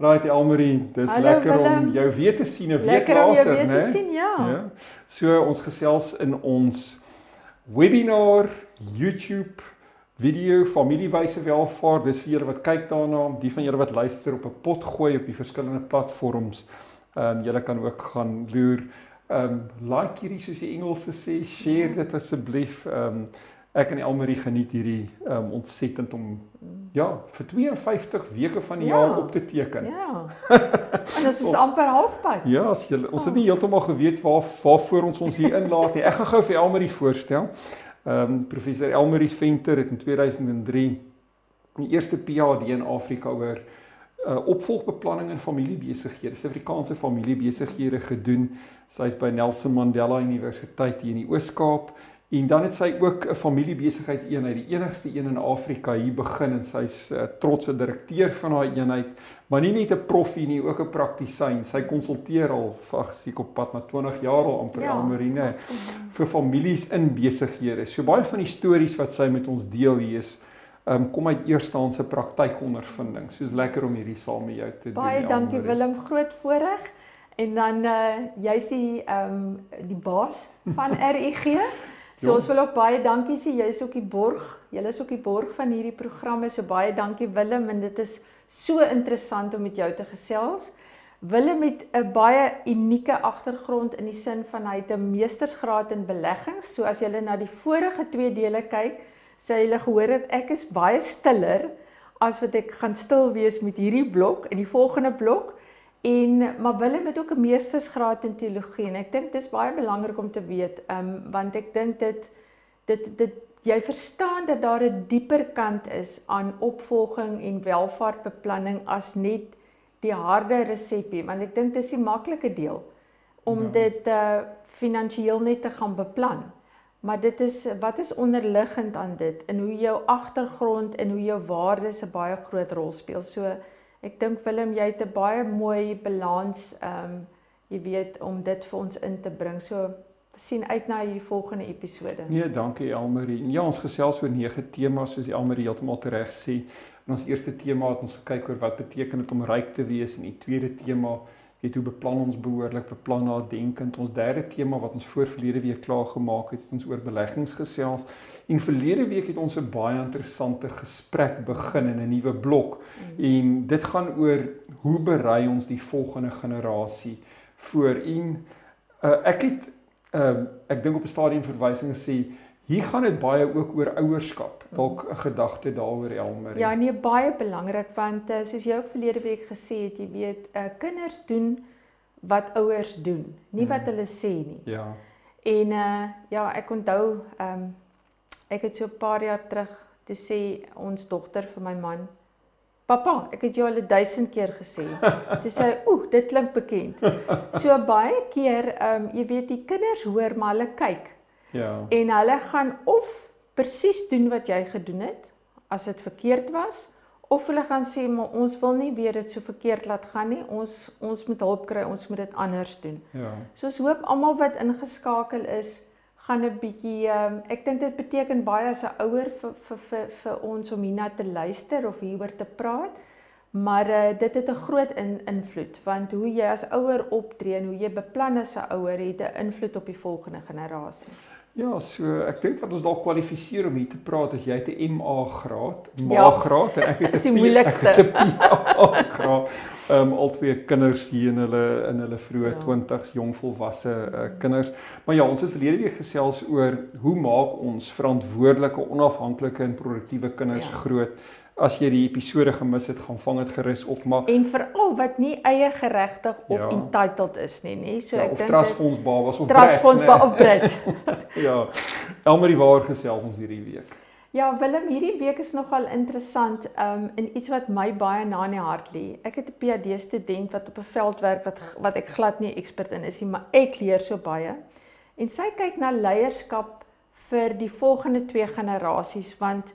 Right Elmarie, dis Hallo, lekker om Willem. jou weer te sien 'n week Lekker om jou later, weer te né? sien, ja. Ja. So ons gesels in ons webinar YouTube video familiewyse welvaart. Dis vir julle wat kyk daarna, die van julle wat luister op 'n pot gooi op die verskillende platforms. Ehm um, julle kan ook gaan loer. Ehm um, like hierdie soos die Engelse sê, share dit asseblief. Ehm um, ek en Elmarie geniet hierdie um, ontsettend om ja, vir 52 weke van die Ja. jaar op te teken. Ja. En dit is amper halfpad. Ja, as jy ons het nie heeltemal geweet waar waarvoor ons ons hier inlaat nie. Ek gaan gou vir Elmarie voorstel. Ehm um, professor Elmarie Venter het in 2003 die eerste PhD in Afrika oor uh, opvolgbeplanning in familiebesighede, Suid-Afrikaanse familiebesighede gedoen. Sy's by Nelson Mandela Universiteit hier in die Oos-Kaap en dan het sy ook 'n familiebesigheidseenheid, die enigste een in Afrika hier begin en sy's uh, trotse direkteur van daai eenheid, maar nie net 'n proffie nie, ook 'n praktisyn. Sy konsulteer al ag, seker op pad na 20 jaar al amper Ja. Elmarine vir families in besighede. So baie van die stories wat sy met ons deel hier is um, kom uit eerstehandse praktykondervinding. Soos lekker om hierdie saam met jou te Baie doen. dankie Elmarie. Willem, groot voorreg. En dan uh jy's die ehm um, die baas van RUG. So ons wil ook baie dankie sê. Jy's ook die borg. Jy is ook die borg van hierdie programme. So baie dankie Willem en dit is so interessant om met jou te gesels. Willem het 'n baie unieke agtergrond in die sin van hy het 'n meestersgraad in beleggings. So as jy na die vorige twee dele kyk, sê jy gehoor dat ek is baie stiller as wat ek gaan stil wees met hierdie blok en die volgende blok. En maar Willem het ook 'n meestersgraad in teologie en ek dink dis baie belangrik om te weet, ehm um, want ek dink dit dit dit jy verstaan dat daar 'n dieper kant is aan opvolging en welvaartbeplanning as net die harde resepie, want ek dink dis die maklike deel om Ja. dit uh finansiëel net te gaan beplan. Maar dit is wat is onderliggend aan dit en hoe jou agtergrond en hoe jou waardes 'n baie groot rol speel. So ek dink Willem jy het 'n baie mooi balans ehm um, jy weet om dit vir ons in te bring. So sien uit na die volgende episode. Nee, dankie Elmarie. Ja, ons gesels oor nege temas soos Elmarie heeltemal reg sê. In ons eerste tema het ons gekyk oor wat beteken dit om ryk te wees en die tweede tema het hoe beplan ons behoorlik beplan nadenkend. Ons derde tema wat ons voor verlede week klaar gemaak het, het ons oor beleggings gesels. En verlede week het ons 'n baie interessante gesprek begin in 'n nuwe blok. En dit gaan oor hoe berei ons die volgende generasie voor en uh, ek het uh, ek dink op 'n stadium verwysings sê hier gaan dit baie ook oor ouerskap. Dalk 'n gedagte daaroor Elmer. Ja, nee, baie belangrik want uh, soos jy ook verlede week gesê het, jy weet, uh, kinders doen wat ouers doen, nie wat Mhm. hulle sê nie. ja. En uh ja, ek onthou ehm um, ek het so 'n paar jaar terug toe sê ons dogter vir my man Pappa, ek het jou al 1000 keer gesê. Toe sê hy, "Oeh, dit klink bekend." So baie keer, ehm um, jy weet, die kinders hoor maar hulle kyk Ja. en hulle gaan of presies doen wat jy gedoen het as dit verkeerd was of hulle gaan sê maar ons wil nie weer dit so verkeerd laat gaan nie. Ons ons moet hulp kry, ons moet dit anders doen. Ja. So ons hoop almal wat ingeskakel is gaan 'n bietjie um, ek dink dit beteken baie as 'n ouer vir vir vir vir ons om hierna te luister of hieroor te praat. Maar uh, dit het 'n groot in, invloed want hoe jy as ouer optree en hoe jy beplan as 'n ouer het 'n invloed op die volgende generasie. Ja, so ek dink wat ons dalk kwalifiseer om hier te praat is jy het 'n MA graad, Ja. MA graad en ek het 'n die moeilikste. PA graad. Ehm um, al twee kinders hier in hulle in hulle vroeë Ja. 20s, jong volwasse uh, kinders. Maar ja, ons het verlede week gesels oor hoe maak ons verantwoordelike, onafhanklike en produktiewe kinders Ja. groot. As jy die episode gemis het, gaan vang dit gerus op maar En veral wat nie eie geregtig of Ja. entitled is nie, nê? So ja, ek dink trustfonds babas of trustfonds brats, ba- of Brits. Ja. Elmarie waar gesels ons hierdie week. Ja, Willem, hierdie week is nogal interessant, um en iets wat my baie na in die hart lê. Ek het 'n PhD student wat op 'n veld werk wat wat ek glad nie ekspert in is nie, maar ek leer so baie. En sy kyk na leierskap vir die volgende twee generasies want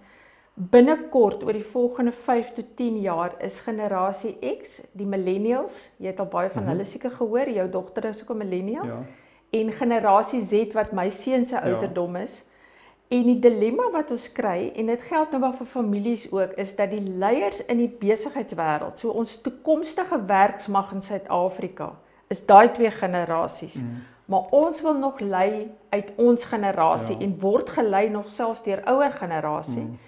binnekort oor die volgende 5 tot 10 jaar is generasie X, die millennials, jy het al baie van mm -hmm. hulle seker gehoor, jou dogter is ook 'n millennial. Ja. En generasie Z wat my seun se ja. ouderdom is. Ja En die dilemma wat ons kry en dit geld nou maar vir families ook is dat die leiers in die besigheidswêreld, so ons toekomstige werksmag in Suid-Afrika, is daai twee generasies. Mm. Maar ons wil nog lei uit ons generasie ja. en word gelei nog selfs deur ouer generasie. Mm.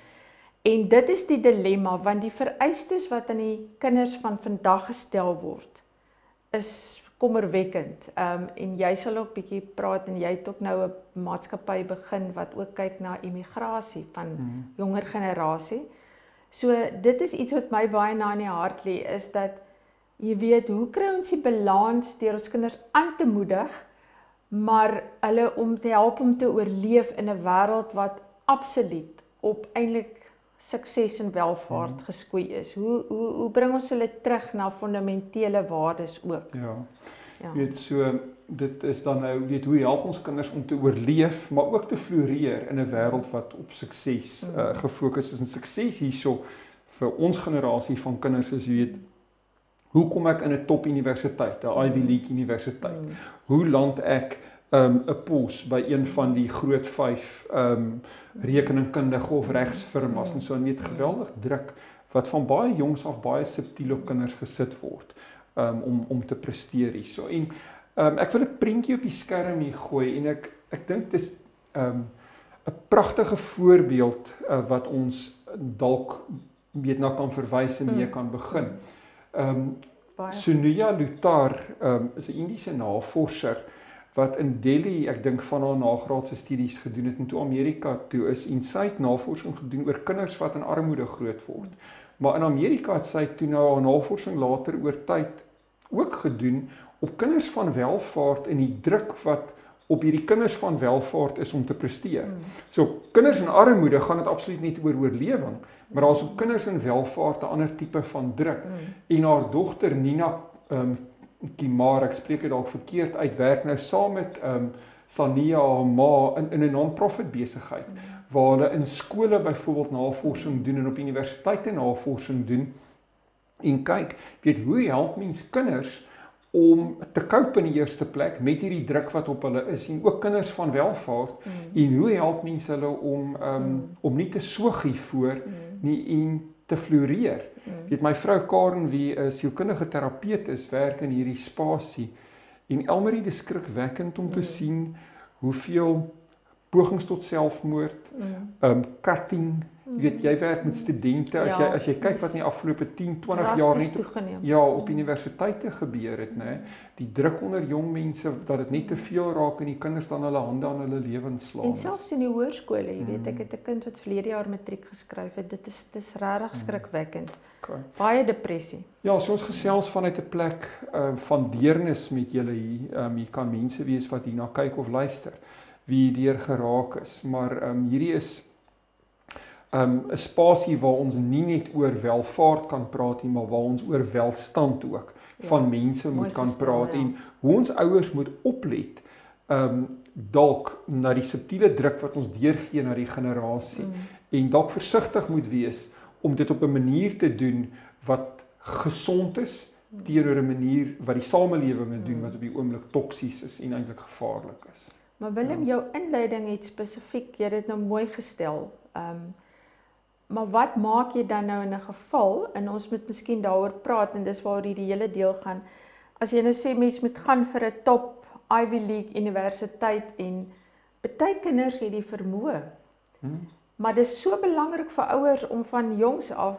En dit is die dilemma want die vereistes wat aan die kinders van vandag gestel word is kommerwekkend. Ehm um, en jy sal ook bietjie praat en jy het ook nou 'n maatskappy begin wat ook kyk na immigrasie van mm. jonger generasie. So dit is iets wat my baie na in die hart lê is dat jy weet hoe kry ons die balans deur ons kinders aan te moedig maar hulle om te help om te oorleef in 'n wêreld wat absoluut op eintlik sukses en welvaart hmm. geskoei is. Hoe hoe hoe bring ons hulle terug na fundamentele waardes ook? Ja. Ja. Weet so dit is dan nou weet hoe help ons kinders om te oorleef, maar ook te floreer in 'n wêreld wat op sukses hmm. uh, gefokus is en sukses hierso vir ons generasie van kinders is weet hoe kom ek in 'n top universiteit, 'n Ivy hmm. League universiteit? Hmm. Hoe land ek um 'n pos by een van die groot 5 um rekeningkundige of regsfirmas en so en weet geweldig druk wat van baie jongs af baie subtiel op kinders gesit word um om om te presteer hierso. En um ek wil 'n prentjie op die skerm hier gooi en ek ek dink dis um 'n pragtige voorbeeld uh, wat ons dalk weet na kan verwys en mee hmm. kan begin. Um Sunuya Lutar um is 'n Indiese navorser wat in Delhi, ek dink van haar nagraadse studies gedoen het en toe Amerika toe is en sy het navorsing gedoen oor kinders wat in armoede groot word. Maar in Amerika het sy toe nou haar navorsing later oor tyd ook gedoen op kinders van welvaart en die druk wat op hierdie kinders van welvaart is om te presteer. Hmm. So kinders in armoede gaan dit absoluut nie oor oorlewing, maar daar's ook kinders in welvaart 'n ander tipe van druk. Hmm. En haar dogter Nina ehm um, Kimar, ek spreek dit dalk verkeerd uit, werk nou saam met ehm um, Sania Ma in in 'n non-profit besigheid waar hulle in skole byvoorbeeld navorsing doen en op universiteite navorsing doen en kyk, weet hoe help mens kinders om te cope in die eerste plek met hierdie druk wat op hulle is en ook kinders van welvaart mm. en hoe help mens hulle om um, mm. om nie te soogie voor mm. nie en te floreer. Mm. Weet my vrou Karen wie 'n sielkundige terapeut is, werk in hierdie spasie en Elmarie dis skrikwekkend om te mm. sien hoeveel pogings tot selfmoord, mm. um cutting, Jy weet jy werk met studente as ja, jy as jy kyk wat in die afgelope 10, 20 jaar net ja op universiteite gebeur het, nê. Die druk onder jong mense dat dit net te veel raak en die kinders dan hulle hande aan hulle lewens slaan. En selfs in die hoërskole, jy weet ek het 'n kind wat verlede jaar matriek geskryf het. Dit is dis regtig skrikwekkend. Okay. Baie depressie. Ja, so ons gesels vanuit 'n plek uh, van deernis met julle hier. Ehm um, hier kan mense wees wat hierna kyk of luister wie deur geraak is, maar ehm um, hierdie is um 'n spasie waar ons nie net oor welvaart kan praat nie, maar waar ons oor welstand ook ja, van mense moet kan gestel, praat ja. en hoe ons ouers moet oplet um dalk na die subtiele druk wat ons deurgee na die generasie mm. en dalk versigtig moet wees om dit op 'n manier te doen wat gesond is mm. teenoor 'n manier wat die samelewing doen mm. wat op die oomblik toksies is en eintlik gevaarlik is. Maar Willem, ja. jou inleiding het spesifiek, jy het dit nou mooi gestel. Um Maar wat maak jy dan nou in 'n geval en ons moet miskien daaroor praat en dis waar hierdie hele deel gaan. As jy nou sê mens moet gaan vir 'n top Ivy League universiteit en baie kinders het die vermoë. Hmm. Maar dit is so belangrik vir ouers om van jongs af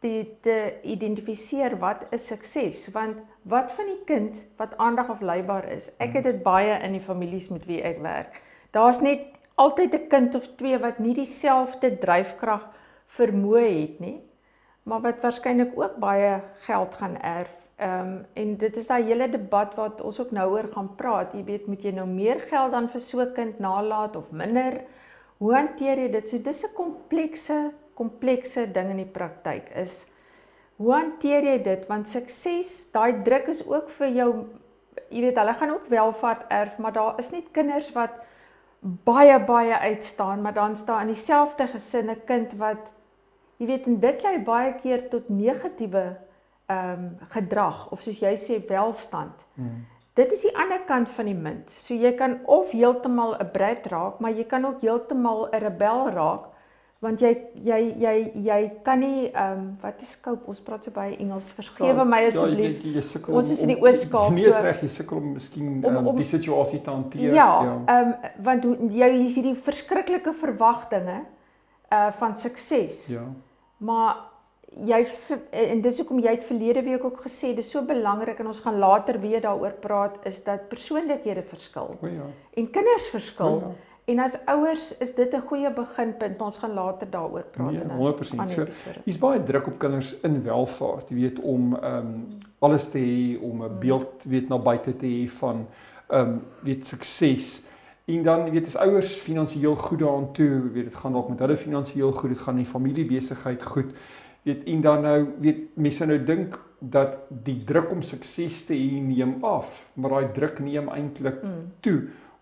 te te identifiseer wat is sukses want wat van die kind wat aandag afleibaar is. Ek het dit baie in die families met wie ek werk. Daar's net altyd 'n kind of twee wat nie dieselfde dryfkrag vermoë het nie, maar wat waarskynlik ook baie geld gaan erf. Ehm um, en dit is daai hele debat wat ons ook nou oor gaan praat. Jy weet, moet jy nou meer geld dan vir so 'n kind nalat of minder Hoe hanteer jy dit? So dis 'n komplekse komplekse ding in die praktyk is hoe hanteer jy dit want sukses, daai druk is ook vir jou jy weet hulle gaan ook welvaart erf, maar daar is net kinders wat baie baie uitstaan, maar dan staan in dieselfde gesin 'n kind wat jy weet en dit lei baie keer tot negatiewe ehm um, gedrag of soos jy sê welstand. Hmm. Dit is die ander kant van die munt. So jy kan of heeltemal 'n brat raak, maar jy kan ook heeltemal 'n rebel raak want jy jy jy jy kan nie ehm um, wat is cope ons praat so baie Engels vergewe ja, my asseblief ja, ons is in die Oos-Kaap nee, so nee reg jy sukkel om miskien om, um, om die situasie te hanteer ja ehm ja. um, want hoe jy hier's hierdie verskriklike verwagtinge uh van sukses ja maar jy en dis hoekom jy het verlede week ook gesê dis so belangrik en ons gaan later weer daaroor praat is dat persoonlikhede verskil o ja en kinders verskil o, ja. En as ouers is dit 'n goeie beginpunt. Ons gaan later daaroor praat nee, 100%. So, hier's baie druk op kinders in welvaart, jy weet om ehm um, alles te hê, om 'n hmm. beeld weet na buite te hê van ehm um, weet sukses. En dan weet as ouers finansiëel goed daaraan toe, weet dit gaan dalk met hulle finansiëel goed, dit gaan in die familiebesigheid goed. Weet en dan nou weet mense nou dink dat die druk om sukses te hê neem af, maar daai druk neem eintlik mm. toe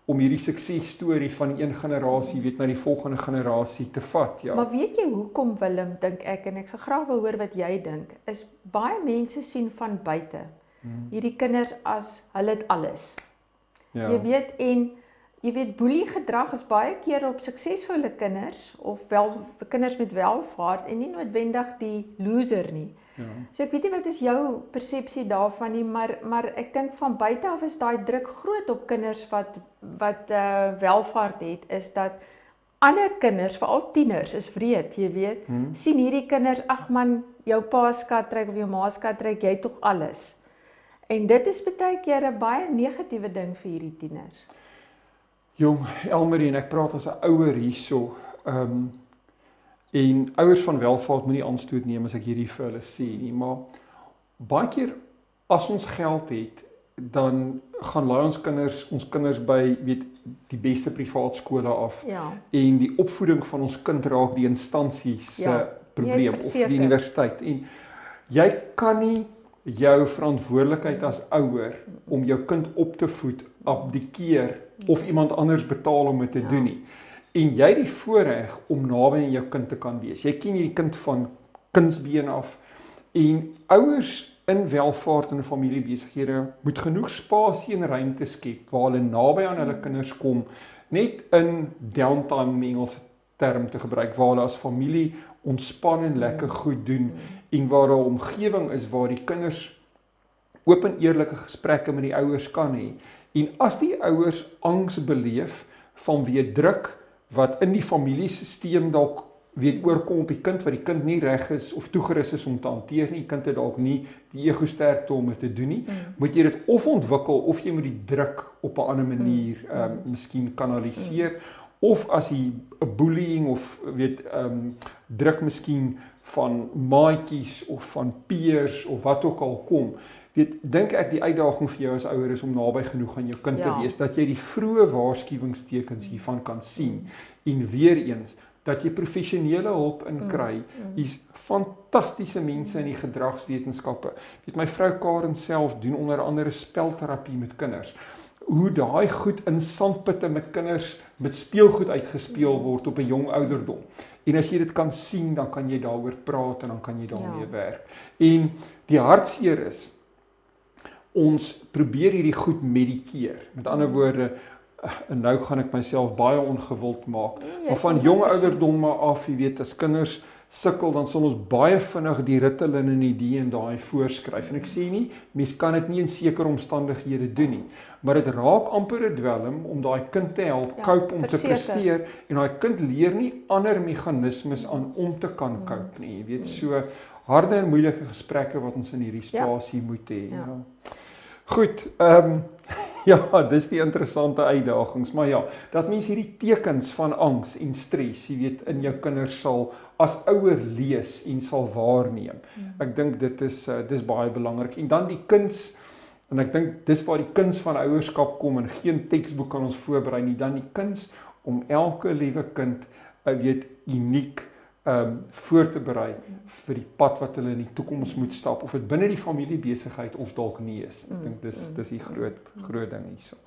om hierdie suksesstorie van een generasie weet na die volgende generasie te vat, ja. Maar weet jy hoekom Willem dink ek en ek sal graag wil hoor wat jy dink, is baie mense sien van buite hmm. hierdie kinders as hulle het alles. Ja. Jy weet en jy weet boelie gedrag is baie keer op suksesvolle kinders of wel kinders met welvaart en nie noodwendig die loser nie. Ja. So ek weet nie wat is jou persepsie daarvan nie, maar maar ek dink van buite af is daai druk groot op kinders wat wat uh welvaart het is dat ander kinders, veral tieners, is wreed, jy weet. Hmm. sien hierdie kinders, ag man, jou pa skat trek of jou ma skat trek, jy het tog alles. En dit is baie keer 'n baie negatiewe ding vir hierdie tieners. Jong, Elmarie en ek praat as 'n ouer hierso. Ehm um, En ouers van welvaart moenie aanstoot neem as ek hierdie vir hulle sê nie, maar baie keer as ons geld het, dan gaan laai ons kinders, ons kinders by weet die beste privaat skole af. Ja. En die opvoeding van ons kind raak die instansies se ja. probleem of die universiteit. En jy kan nie jou verantwoordelikheid as ouer om jou kind op te voed abdikeer of iemand anders betaal om dit te ja. doen nie en jy het die voorreg om naby aan jou kind te kan wees. Jy ken hierdie kind van kindsbeen af en ouers in welvaart en familiebesighede moet genoeg spasie en ruimte skep waar hulle naby aan hulle kinders kom net in downtime Engels term te gebruik waar hulle as familie ontspan en lekker goed doen en waar daar 'n omgewing is waar die kinders oop en eerlike gesprekke met die ouers kan hê. En as die ouers angs beleef vanweë druk wat in die familiesisteem dalk weet oorkom op die kind wat die kind nie reg is of toegerus is om te hanteer nie. Die kind het dalk nie die ego sterkte om dit te doen nie. Mm. Moet jy dit of ontwikkel of jy moet die druk op 'n ander manier mm. ehm um, miskien kanaliseer mm. Of as jy 'n bullying of weet ehm um, druk miskien van maatjies of van peers of wat ook al kom weet dink ek die uitdaging vir jou as ouer is om naby genoeg aan jou kind ja. te wees dat jy die vroeë waarskuwingstekens hiervan kan sien en weer eens dat jy professionele hulp in mm. Mm. Hier's fantastiese mense in die gedragswetenskappe. Weet my vrou Karen self doen onder andere spelterapie met kinders. Hoe daai goed in sandputte met kinders met speelgoed uitgespeel word op 'n jong ouderdom. En as jy dit kan sien, dan kan jy daaroor praat en dan kan jy daarmee ja. werk. En die hartseer is ons probeer hierdie goed medikeer. Met ander woorde, en nou gaan ek myself baie ongewild maak. Nee, maar van jong ouderdomme af, jy weet, as kinders sukkel, dan sal ons baie vinnig die Ritalin en die D en daai voorskryf. En ek sê nie, mens kan dit nie in sekere omstandighede doen nie, maar dit raak amper 'n dwelm om daai kind te help ja, cope om verseker. te presteer en daai kind leer nie ander meganismes aan om te kan cope nie. Jy weet, so harde en moeilike gesprekke wat ons in hierdie ja. spasie ja. moet hê. Ja. ja. Goed, ehm um, ja, dis die interessante uitdagings, maar ja, dat mens hierdie tekens van angs en stres, jy weet, in jou kinders sal as ouer lees en sal waarneem. Hmm. Ek dink dit is uh, dis baie belangrik. En dan die kuns en ek dink dis waar die kuns van ouerskap kom en geen teksboek kan ons voorberei nie, dan die kuns om elke liewe kind 'n uh, weet uniek ehm um, voor te berei vir die pad wat hulle in die toekoms moet stap of dit binne die familiebesigheid of dalk nie is. Ek dink dis dis die groot groot ding hierso.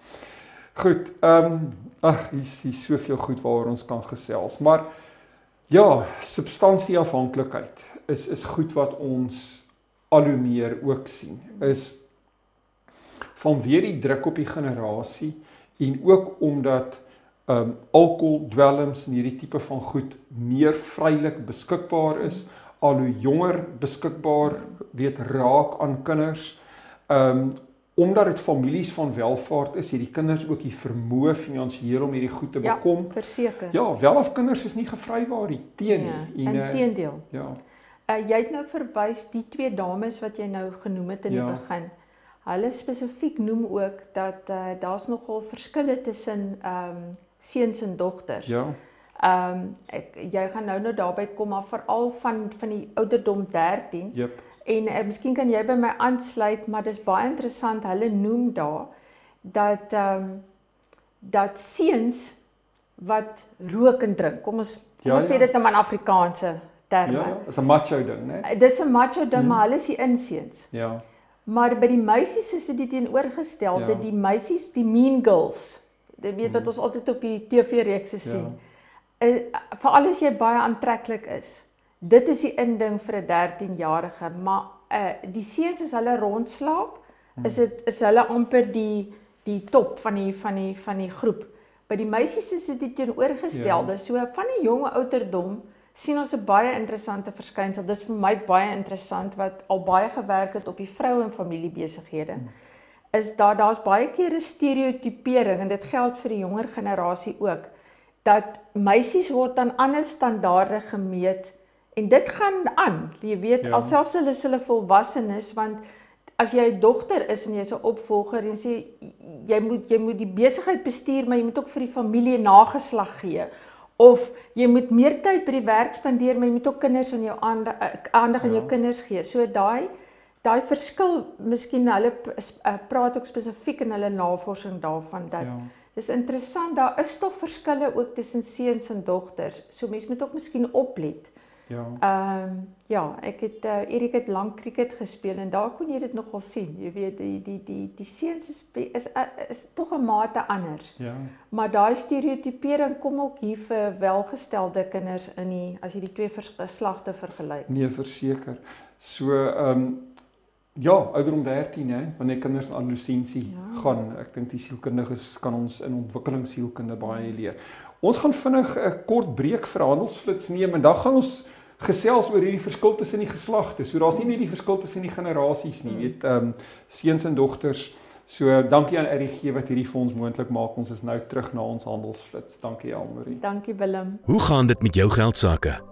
Goed, ehm um, ag, hier's hier soveel goed waaroor ons kan gesels, maar ja, substansieafhanklikheid is is goed wat ons al hoe meer ook sien. Is vanweer die druk op die generasie en ook omdat um alkohol dwelms en hierdie tipe van goed meer vrylik beskikbaar is. Al hoe jonger beskikbaar weet raak aan kinders. Um omdat dit families van welvaart is hierdie kinders ook die vermoë finansiëel om hierdie goed te ja, bekom. ja verseker. Ja welaf kinders is nie gevrywaar die teen ja, en inteendeel ja. Uh, jy het nou verwys die twee dames wat jy nou genoem het in ja. die begin. Hulle spesifiek noem ook dat uh, daar's nogal verskille tussen um seuns en dogters. Ja. Ehm um, ek jy gaan nou nou daarby kom maar veral van van die ouderdom 13. Jep. En uh, miskien kan jy by my aansluit, maar dis baie interessant. Hulle noem daar dat ehm um, dat seuns wat rook en drink. Kom ons kom ja, ons ja. sê dit in man Afrikaanse terme. Ja, is 'n macho ding, né? Nee? Dis 'n macho ding, hmm. maar hulle is die inseuns. Ja. Maar by die meisies is dit teenoorgestelde, ja. die meisies, die mean girls jy weet wat mhm. ons altyd op die TV-reekse ja. sien. Ja. Uh, Veral as jy baie aantreklik is. Dit is die inding vir 'n 13-jarige, maar uh die seuns as hulle rondslaap, hmm. is dit is hulle amper die die top van die van die van die groep. By die meisies is dit die teenoorgestelde. Ja. So van die jonge ouderdom sien ons 'n baie interessante verskynsel. Dis vir my baie interessant wat al baie gewerk het op die vroue en familiebesighede. Hmm is daar daar's baie keer 'n stereotipering en dit geld vir die jonger generasie ook dat meisies word aan ander standaarde gemeet en dit gaan aan jy weet ja. alselfs hulle is hulle volwassenes want as jy 'n dogter is en jy's 'n opvolger en sê jy moet jy moet die besigheid bestuur maar jy moet ook vir die familie nageslag gee of jy moet meer tyd by die werk spandeer maar jy moet ook kinders aan jou aandag aan jou ja. kinders gee so daai daai verskil miskien hulle uh, praat ook spesifiek in hulle navorsing daarvan dat ja. dis interessant daar is tog verskille ook tussen seuns en dogters. So mense moet ook miskien oplet. Ja. Ehm um, ja ek het uh, Erik het lank cricket gespeel en daar kon jy dit nogal sien. Jy weet die die die die seuns is is, uh, is tog 'n mate anders. Ja. Maar daai stereotipering kom ook hier vir welgestelde kinders in die as jy die twee geslagte vergelyk. Nee verseker. So ehm um, Ja, ouderdom 13 hè, wanneer kinders aan adolessensie ja. gaan. Ek dink die sielkundiges kan ons in ontwikkelingssielkunde baie leer. Ons gaan vinnig 'n kort breek vir handelsflits neem en dan gaan ons gesels oor hierdie verskil tussen die geslagte. So daar's nie net die verskil tussen die generasies nie, weet ehm um, seuns en dogters. So dankie aan RGG wat hierdie vir ons moontlik maak. Ons is nou terug na ons handelsflits. Dankie Almarie. Dankie Willem. Hoe gaan dit met jou geld sake?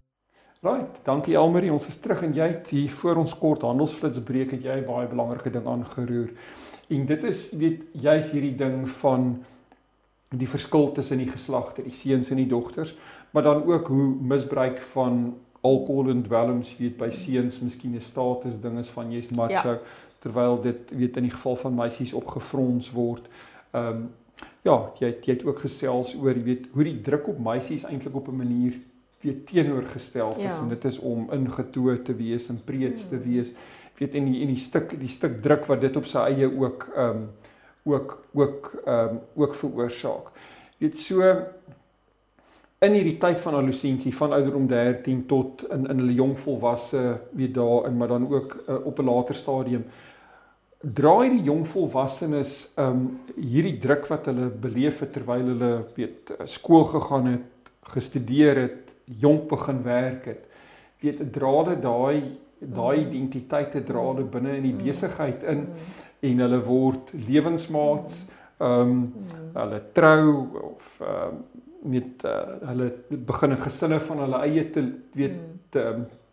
Right, dankie Elmarie. Ons is terug en jy het hier voor ons kort handelsflitsbreek het jy baie belangrike ding aangeroer. En dit is weet jy's hierdie ding van die verskil tussen die geslagte, die seuns en die dogters, maar dan ook hoe misbruik van alkohol en dwelms weet by seuns miskien 'n status ding is van jy's macho ja. terwyl dit weet in die geval van meisies opgefrons word. Ehm um, ja, jy het, jy het ook gesels oor jy weet hoe die druk op meisies eintlik op 'n manier weet teenoorgestel ja. tussen dit is om ingetoe te wees en preets te hmm. wees weet en die en die stuk die stuk druk wat dit op sy eie ook ehm um, ook ook ehm um, ook veroorsaak weet so in hierdie tyd van adolessensie van ouderdom 13 tot in in hulle jong volwasse weet daarin maar dan ook uh, op 'n later stadium draai die jong volwassenes ehm um, hierdie druk wat hulle beleef het terwyl hulle weet skool gegaan het gestudeer het jonk begin werk het, weet drade daai daai mm. identiteite drade binne in die mm. besigheid in mm. en hulle word lewensmaats, ehm um, hulle trou of ehm um, met uh, hulle begin 'n gesinne van hulle eie te weet te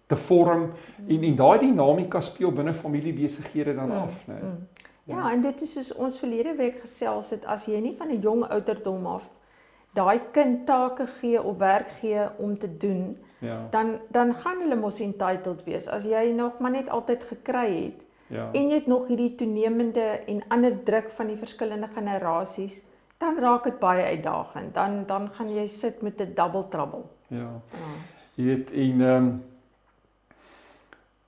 te vorm en en daai dinamika speel binne familiebesighede dan af, né? Mm. Ja, en dit is soos ons verlede week gesels het as jy nie van 'n jong ouderdom af daai kind take gee of werk gee om te doen, ja. dan dan gaan hulle mos entitled wees. As jy nog maar net altyd gekry het. Ja. En jy het nog hierdie toenemende en ander druk van die verskillende generasies, dan raak dit baie uitdagend. Dan dan gaan jy sit met 'n double trouble. Ja. ja. Jy weet en ehm um,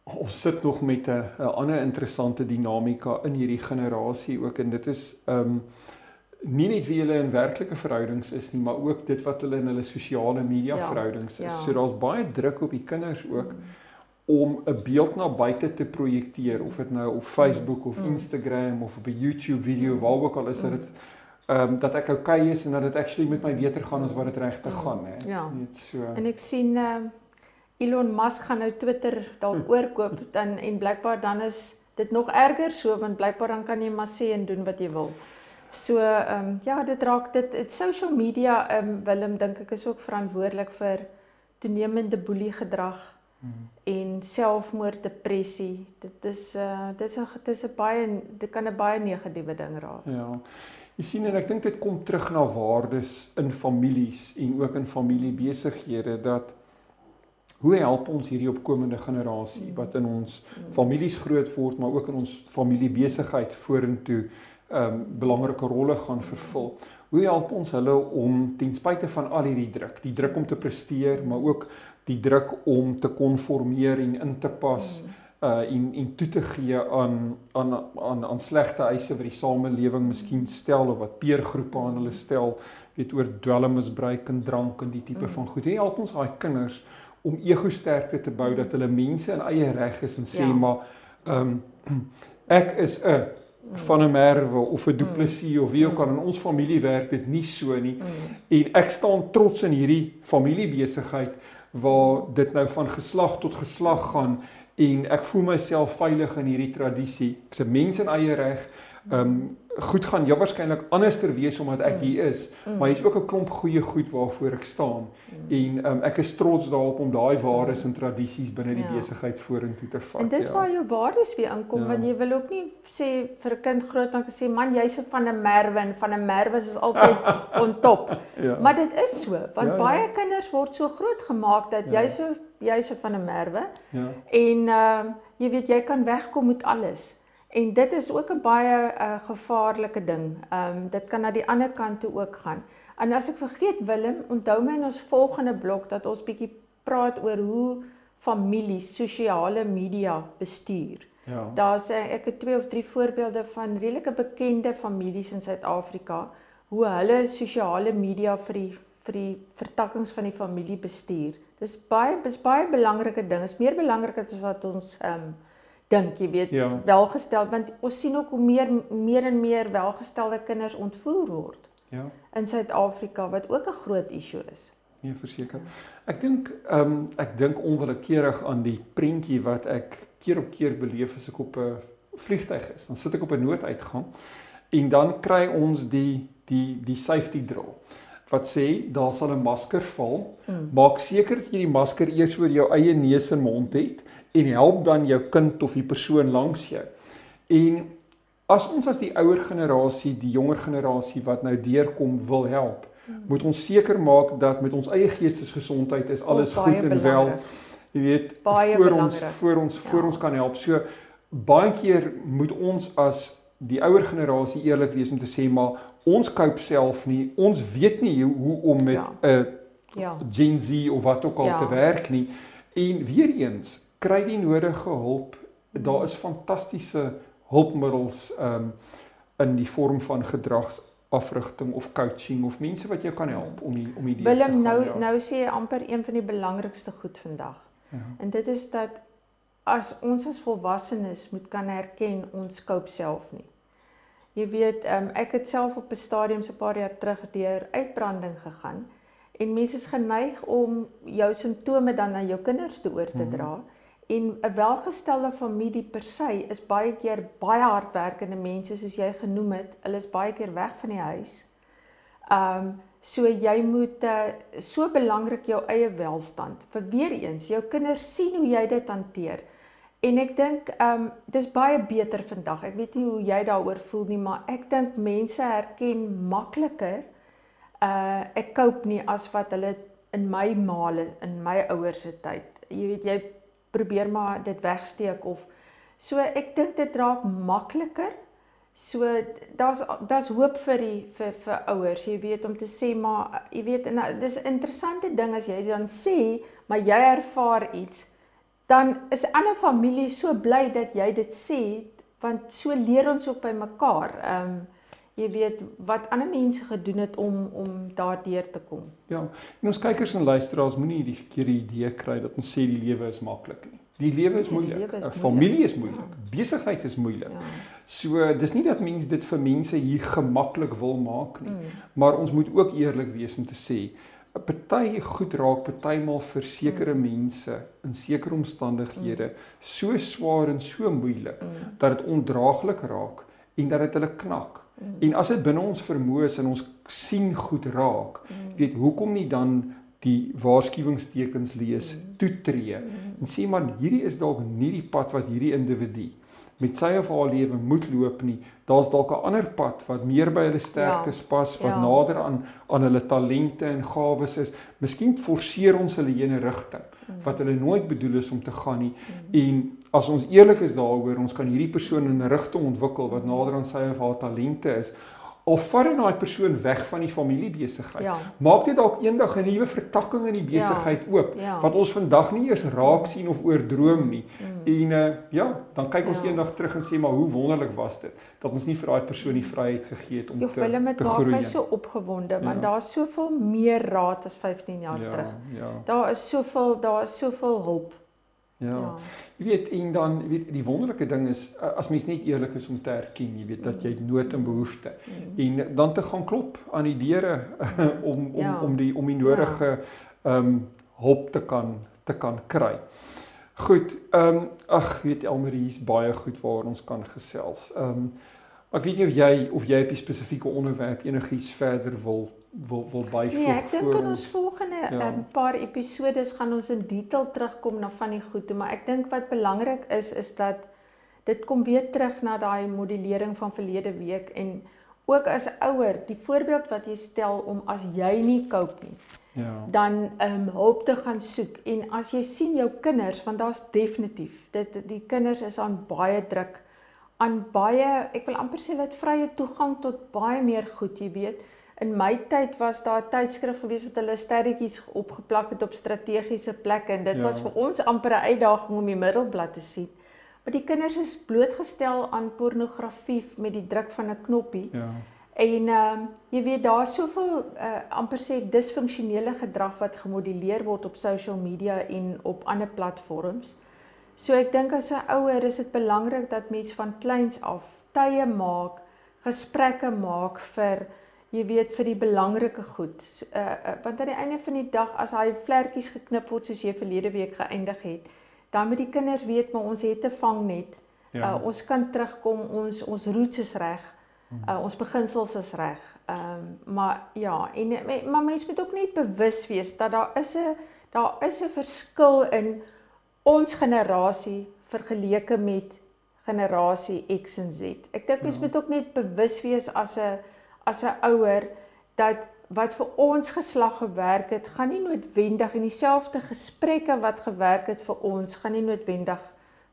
ons sit nog met 'n 'n ander interessante dinamika in hierdie generasie ook en dit is ehm um, nie net wie hulle in werklike verhoudings is nie, maar ook dit wat hulle in hulle sosiale media ja, verhoudings is. Ja. So daar's baie druk op die kinders ook mm. om 'n beeld na buite te projekteer of dit nou op Facebook of mm. Instagram of op 'n YouTube video mm. waar ook al is dat dit ehm um, dat ek okay is en dat dit actually met my beter gaan as wat dit regtig mm. gaan, hè. Ja. Net so. En ek sien ehm uh, Elon Musk gaan nou Twitter dalk oorkoop dan en blykbaar dan is dit nog erger so want blykbaar dan kan jy maar sê en doen wat jy wil. So ehm um, ja, dit raak dit dit social media ehm um, Willem dink ek is ook verantwoordelik vir toenemende boelie gedrag hmm. en selfmoord, depressie. Dit is uh dis 'n dis 'n baie dit kan 'n baie negatiewe ding raak. Ja. Jy sien en ek dink dit kom terug na waardes in families en ook in familiebesighede dat hoe help ons hierdie opkomende generasie hmm. wat in ons hmm. families groot word maar ook in ons familiebesigheid vorentoe ehm um, belangrike rolle gaan vervul. Hoe help ons hulle om ten spyte van al hierdie druk, die druk om te presteer, maar ook die druk om te konformeer en in te pas uh en en toe te gee aan aan aan aan slegte eise wat die samelewing miskien stel of wat peergroepe aan hulle stel, weet oor dwelmmisbruik en drank en die tipe mm. van goed. Hoe help ons daai kinders om ego sterkte te bou dat hulle mense in eie reg is en sê ja. maar ehm um, ek is 'n van 'n Merwe of 'n Duplessis mm. of wie ook al in ons familie werk dit nie so nie. Mm. En ek staan trots in hierdie familiebesigheid waar dit nou van geslag tot geslag gaan en ek voel myself veilig in hierdie tradisie. Ek's 'n mens in eie reg. Ehm um, goed gaan jou waarskynlik anderster wees omdat ek mm. hier is, mm. maar hier's ook 'n klomp goeie goed waarvoor ek staan. Mm. En um, ek is trots daarop om daai waardes en tradisies binne die ja. besigheid vorentoe te vat. En dis ja. waar jou waardes weer inkom ja. want jy wil ook nie sê vir 'n kind grootmaak en sê man jy's van 'n merwe en van 'n merwe is altyd on top. Ja. Maar dit is so want ja, ja. baie kinders word so groot gemaak dat ja. jy so jy's van 'n merwe. Ja. En ehm uh, jy weet jy kan wegkom met alles. En dit is ook 'n baie uh, gevaarlike ding. Ehm um, dit kan na die ander kant toe ook gaan. En as ek vergeet Willem, onthou my in ons volgende blok dat ons bietjie praat oor hoe families sosiale media bestuur. Ja. Daar's ek het twee of drie voorbeelde van redelike bekende families in Suid-Afrika hoe hulle sosiale media vir die vir die vertakkings van die familie bestuur. Dis baie dis baie belangrike ding. Is meer belangrik as wat ons ehm um, dink jy weet ja. welgestel want ons sien ook hoe meer meer en meer welgestelde kinders ontvoer word. Ja. In Suid-Afrika wat ook 'n groot issue is. Nee, verseker. Ek dink ehm um, ek dink onwillekeurig aan die prentjie wat ek keer op keer beleef as ek op 'n vliegtyg is. Dan sit ek op 'n nooduitgang en dan kry ons die die die safety drill wat sê daar sal 'n masker val. Hmm. Maak seker dat jy die masker eers oor jou eie neus en mond het en help dan jou kind of die persoon langs jou. En as ons as die ouer generasie, die jonger generasie wat nou deurkom wil help, moet ons seker maak dat met ons eie geestesgesondheid is alles goed en wel. Jy weet, baie voor belangrik. ons voor ons ja. voor ons kan help. So baie keer moet ons as die ouer generasie eerlik wees om te sê maar ons koop self nie. Ons weet nie hoe om met 'n ja. ja. Gen Z of wat ook al ja. te werk nie. En weer eens, kry die nodige hulp. Daar is fantastiese hulpmiddels um in die vorm van gedragsafrigting of coaching of mense wat jou kan help om die om die Willem nou ja. nou sê jy amper een van die belangrikste goed vandag. Ja. En dit is dat as ons as volwassenes moet kan erken ons koop self nie. Jy weet, um, ek het self op 'n stadium so 'n paar jaar terug deur uitbranding gegaan en mense is geneig om jou simptome dan aan jou kinders te oor te mhm. dra. Mm -hmm. En 'n welgestelde familie per se is baie keer baie hardwerkende mense soos jy genoem het. Hulle is baie keer weg van die huis. Um, so jy moet uh, so belangrik jou eie welstand. Vir weer eens, jou kinders sien hoe jy dit hanteer. En ek dink um, dis baie beter vandag. Ek weet nie hoe jy daaroor voel nie, maar ek dink mense herken makliker uh ek koop nie as wat hulle in my male in my ouers se tyd. Jy weet jy probeer maar dit wegsteek of so ek dink dit raak makliker. So daar's daar's hoop vir die vir vir ouers, jy weet om te sê maar jy weet en dis 'n interessante ding as jy dan sê maar jy ervaar iets dan is ander families so bly dat jy dit sê want so leer ons ook by mekaar. Ehm um, jy weet wat ander mense gedoen het om om daardeur te kom. Ja. En ons kykers en luisteraars moenie die verkeerde idee kry dat ons sê die lewe is maklik nie. Die lewe is moeilik. 'n Familie is moeilik. Ja. Besigheid is moeilik. Ja. So dis nie dat mense dit vir mense hier gemaklik wil maak nie. Mm. Maar ons moet ook eerlik wees om te sê 'n party goed raak partymal vir sekere mm. mense in sekere omstandighede mm. so swaar en so moeilik mm. dat dit ondraaglik raak en dat dit hulle knak. Mm. En as dit binne ons vermoë is en ons sien goed raak, mm. weet hoekom nie dan die waarskuwingstekens lees, mm. toetree mm. en sê man hierdie is dalk nie die pad wat hierdie individu met sy of haar lewe moet loop nie. Daar's dalk 'n ander pad wat meer by hulle sterktes ja. pas, wat ja. nader aan aan hulle talente en gawes is. Miskien forceer ons hulle in 'n rigting mm. wat hulle nooit bedoel is om te gaan nie. Mm. En as ons eerlik is daaroor, ons kan hierdie persoon in 'n rigting ontwikkel wat nader aan sy of haar talente is of vat dit daai persoon weg van die familiebesigheid. Ja. Maak dit dalk eendag 'n nuwe vertakking in die ja. besigheid ja. oop ja. wat ons vandag nie eers raak sien of oordroom nie. Mm. En uh, ja, dan kyk ons ja. eendag terug en sê maar hoe wonderlik was dit dat ons nie vir daai persoon die vryheid gegee het om jo, te te, te groei. Ek is so opgewonde ja. want daar's soveel meer raad as 15 jaar ja, terug. Ja. Daar is soveel daar is soveel hulp. Ja. ja. Jy weet en dan weet die wonderlike ding is as mens net eerlik is om te erken, jy weet dat jy nood en behoefte mm. en dan te gaan klop aan die deure om om ja. om die om die nodige ja. ehm ja. um, hulp te kan te kan kry. Goed, ehm um, ag weet Elmarie hier's baie goed waar ons kan gesels. Ehm um, ek weet nie of jy of jy op 'n spesifieke onderwerp enigiets verder wil wil wil byvoeg. Nee, ek dink in ons volgende ja. um, paar episodes gaan ons in detail terugkom na van die goede, maar ek dink wat belangrik is is dat dit kom weer terug na daai modellering van verlede week en ook as ouer, die voorbeeld wat jy stel om as jy nie cope nie. Ja. Dan um, hulp te gaan soek en as jy sien jou kinders want daar's definitief dit die kinders is aan baie druk aan baie ek wil amper sê dat vrye toegang tot baie meer goed, jy weet In my tyd was daar 'n tydskrif gewees wat hulle sterretjies opgeplak het op strategiese plekke en dit ja. was vir ons amper 'n uitdaging om die middelblad te sien. Maar die kinders is blootgestel aan pornografie met die druk van 'n knoppie. Ja. En ehm um, jy weet daar's soveel uh, amper sê disfunksionele gedrag wat gemodelleer word op social media en op ander platforms. So ek dink as 'n ouer is dit belangrik dat mens van kleins af tye maak, gesprekke maak vir jy weet vir die belangrike goed. Uh, uh want aan die einde van die dag as hy vlekkies geknip word soos jy verlede week geëindig het, dan moet die kinders weet maar ons het te vang net. Ja. Uh ons kan terugkom, ons ons roots is reg. Uh ons beginsels is reg. Ehm um, maar ja, en maar mense moet ook net bewus wees dat daar is 'n daar is 'n verskil in ons generasie vergeleke met generasie X en Z. Ek dink mense ja. moet ook net bewus wees as 'n as 'n ouer dat wat vir ons geslag gewerk het, gaan nie noodwendig in dieselfde gesprekke wat gewerk het vir ons, gaan nie noodwendig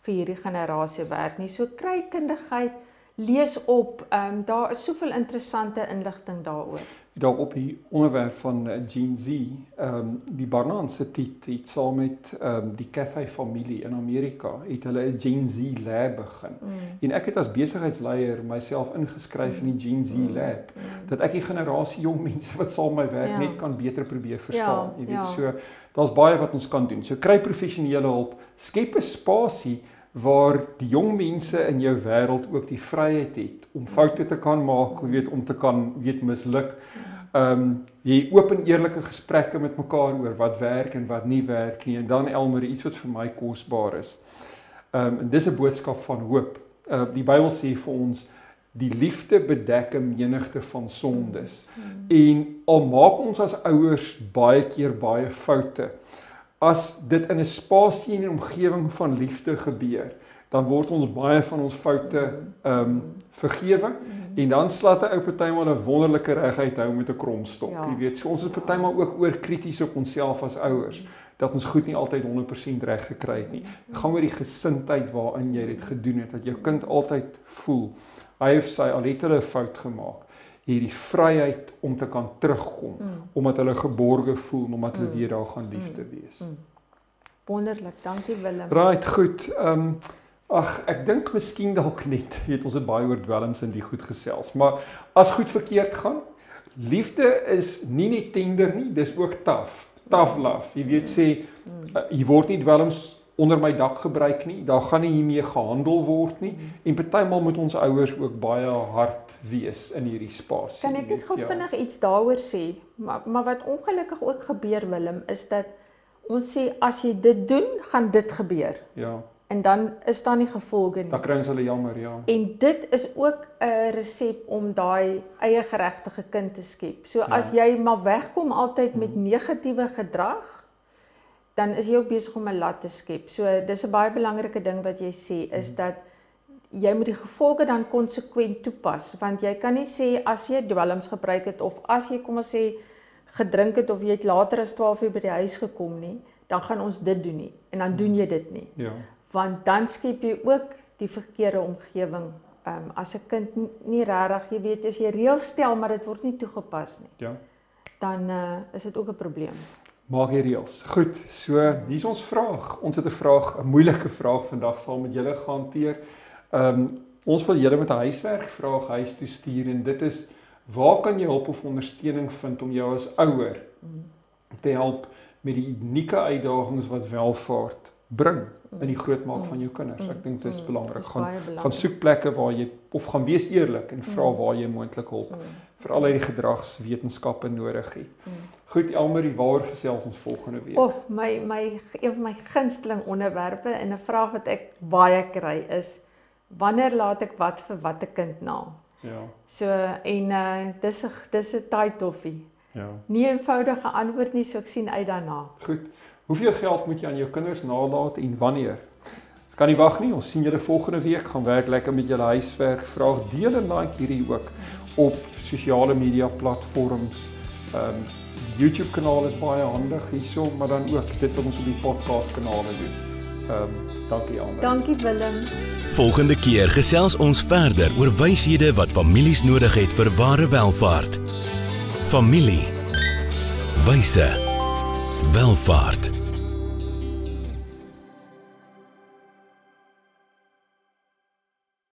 vir hierdie generasie werk nie. So kry kundigheid, lees op, ehm um, daar is soveel interessante inligting daaroor dalk op die onderwerp van eh, Gen Z, ehm um, die Barnard se tit het saam met ehm um, die Cathay familie in Amerika het hulle 'n Gen Z lab begin. Mm. En ek het as besigheidsleier myself ingeskryf mm. in die Gen Z mm. lab mm. dat ek die generasie jong mense wat saam my werk ja. net kan beter probeer verstaan. Ja, Jy weet ja. so daar's baie wat ons kan doen. So kry professionele hulp, skep 'n spasie waar die jong mense in jou wêreld ook die vryheid het om foute te kan maak, weet om te kan weet misluk. Ehm um, jy oop en eerlike gesprekke met mekaar oor wat werk en wat nie werk nie en dan Elmer iets wat vir my kosbaar is. Ehm um, en dis 'n boodskap van hoop. Uh die Bybel sê vir ons die liefde bedek 'n menigte van sondes. En al maak ons as ouers baie keer baie foute, as dit in 'n spasie en 'n omgewing van liefde gebeur, dan word ons baie van ons foute ehm um, vergewe en dan slaat 'n ou partymal 'n wonderlike reguit hou met 'n kromstok. Ja. Jy weet, so ons is partymal ook oor krities op onsself as ouers dat ons goed nie altyd 100% reg gekry het nie. Dit gaan oor die gesindheid waarin jy dit gedoen het dat jou kind altyd voel hy of sy al het hulle 'n fout gemaak hierdie vryheid om te kan terugkom mm. omdat hulle geborge voel omdat hulle mm. weer daar gaan liefde mm. wees. Mm. Wonderlik, dankie Willem. Right, goed. Ehm um, ag ek dink miskien dalk net, weet ons het baie oor dwelms en die goed gesels, maar as goed verkeerd gaan, liefde is nie net tender nie, dis ook taaf. Tough love. Jy weet sê uh, jy word nie dwelms onder my dak gebruik nie. Daar gaan nie hiermee gehandel word nie. En partymal moet ons ouers ook baie hard wees in hierdie spasie. Kan ek net gou ja. vinnig iets daaroor sê? Maar maar wat ongelukkig ook gebeur Willem is dat ons sê as jy dit doen, gaan dit gebeur. Ja. En dan is daar nie gevolge nie. Dan kry ons hulle jammer, ja. En dit is ook 'n resep om daai eie geregtige kind te skep. So ja. as jy maar wegkom altyd met hmm. negatiewe gedrag, dan is jy ook besig om 'n lat te skep. So dis 'n baie belangrike ding wat jy sê is mhm. dat jy moet die gevolge dan konsekwent toepas want jy kan nie sê as jy dwelms gebruik het of as jy kom ons sê gedrink het of jy het later as 12 uur by die huis gekom nie, dan gaan ons dit doen nie en dan doen jy dit nie. Ja. Want dan skep jy ook die verkeerde omgewing. Ehm um, as 'n kind nie regtig, jy weet, as jy reëls stel maar dit word nie toegepas nie. Ja. Dan uh, is dit ook 'n probleem maak hier reëls. Goed, so hier's ons vraag. Ons het 'n vraag, 'n moeilike vraag vandag saam met julle gaan hanteer. Ehm um, ons wil julle met 'n huiswerk vraag huis toe stuur en dit is waar kan jy hulp of ondersteuning vind om jou as ouer te help met die unieke uitdagings wat welvaart bring in die grootmaak van jou kinders. Ek dink dit is belangrik. Gaan gaan soek plekke waar jy of gaan wees eerlik en vra waar jy moontlik hulp vir al die gedragswetenskappe nodig het. Goed, Elmarie, waar gesels ons volgende week? Of my my een van my gunsteling onderwerpe en 'n vraag wat ek baie kry is wanneer laat ek wat vir watter kind na? Ja. So en uh dis 'n dis 'n taai toffie. Ja. Nie eenvoudige antwoord nie, so ek sien uit daarna. Goed. Hoeveel geld moet jy aan jou kinders nalat en wanneer? Ons kan nie wag nie. Ons sien julle volgende week. Gaan werk lekker met julle huiswerk. Vraag deel en like hierdie ook op sosiale media platforms. Ehm um, YouTube kanaal is baie handig hierso, maar dan ook dit wat ons op die podcast kanale doen. Ehm um, dankie Andre. Dankie Willem. Volgende keer gesels ons verder oor wyshede wat families nodig het vir ware welfaart. Familie. Wyse. Welvaart.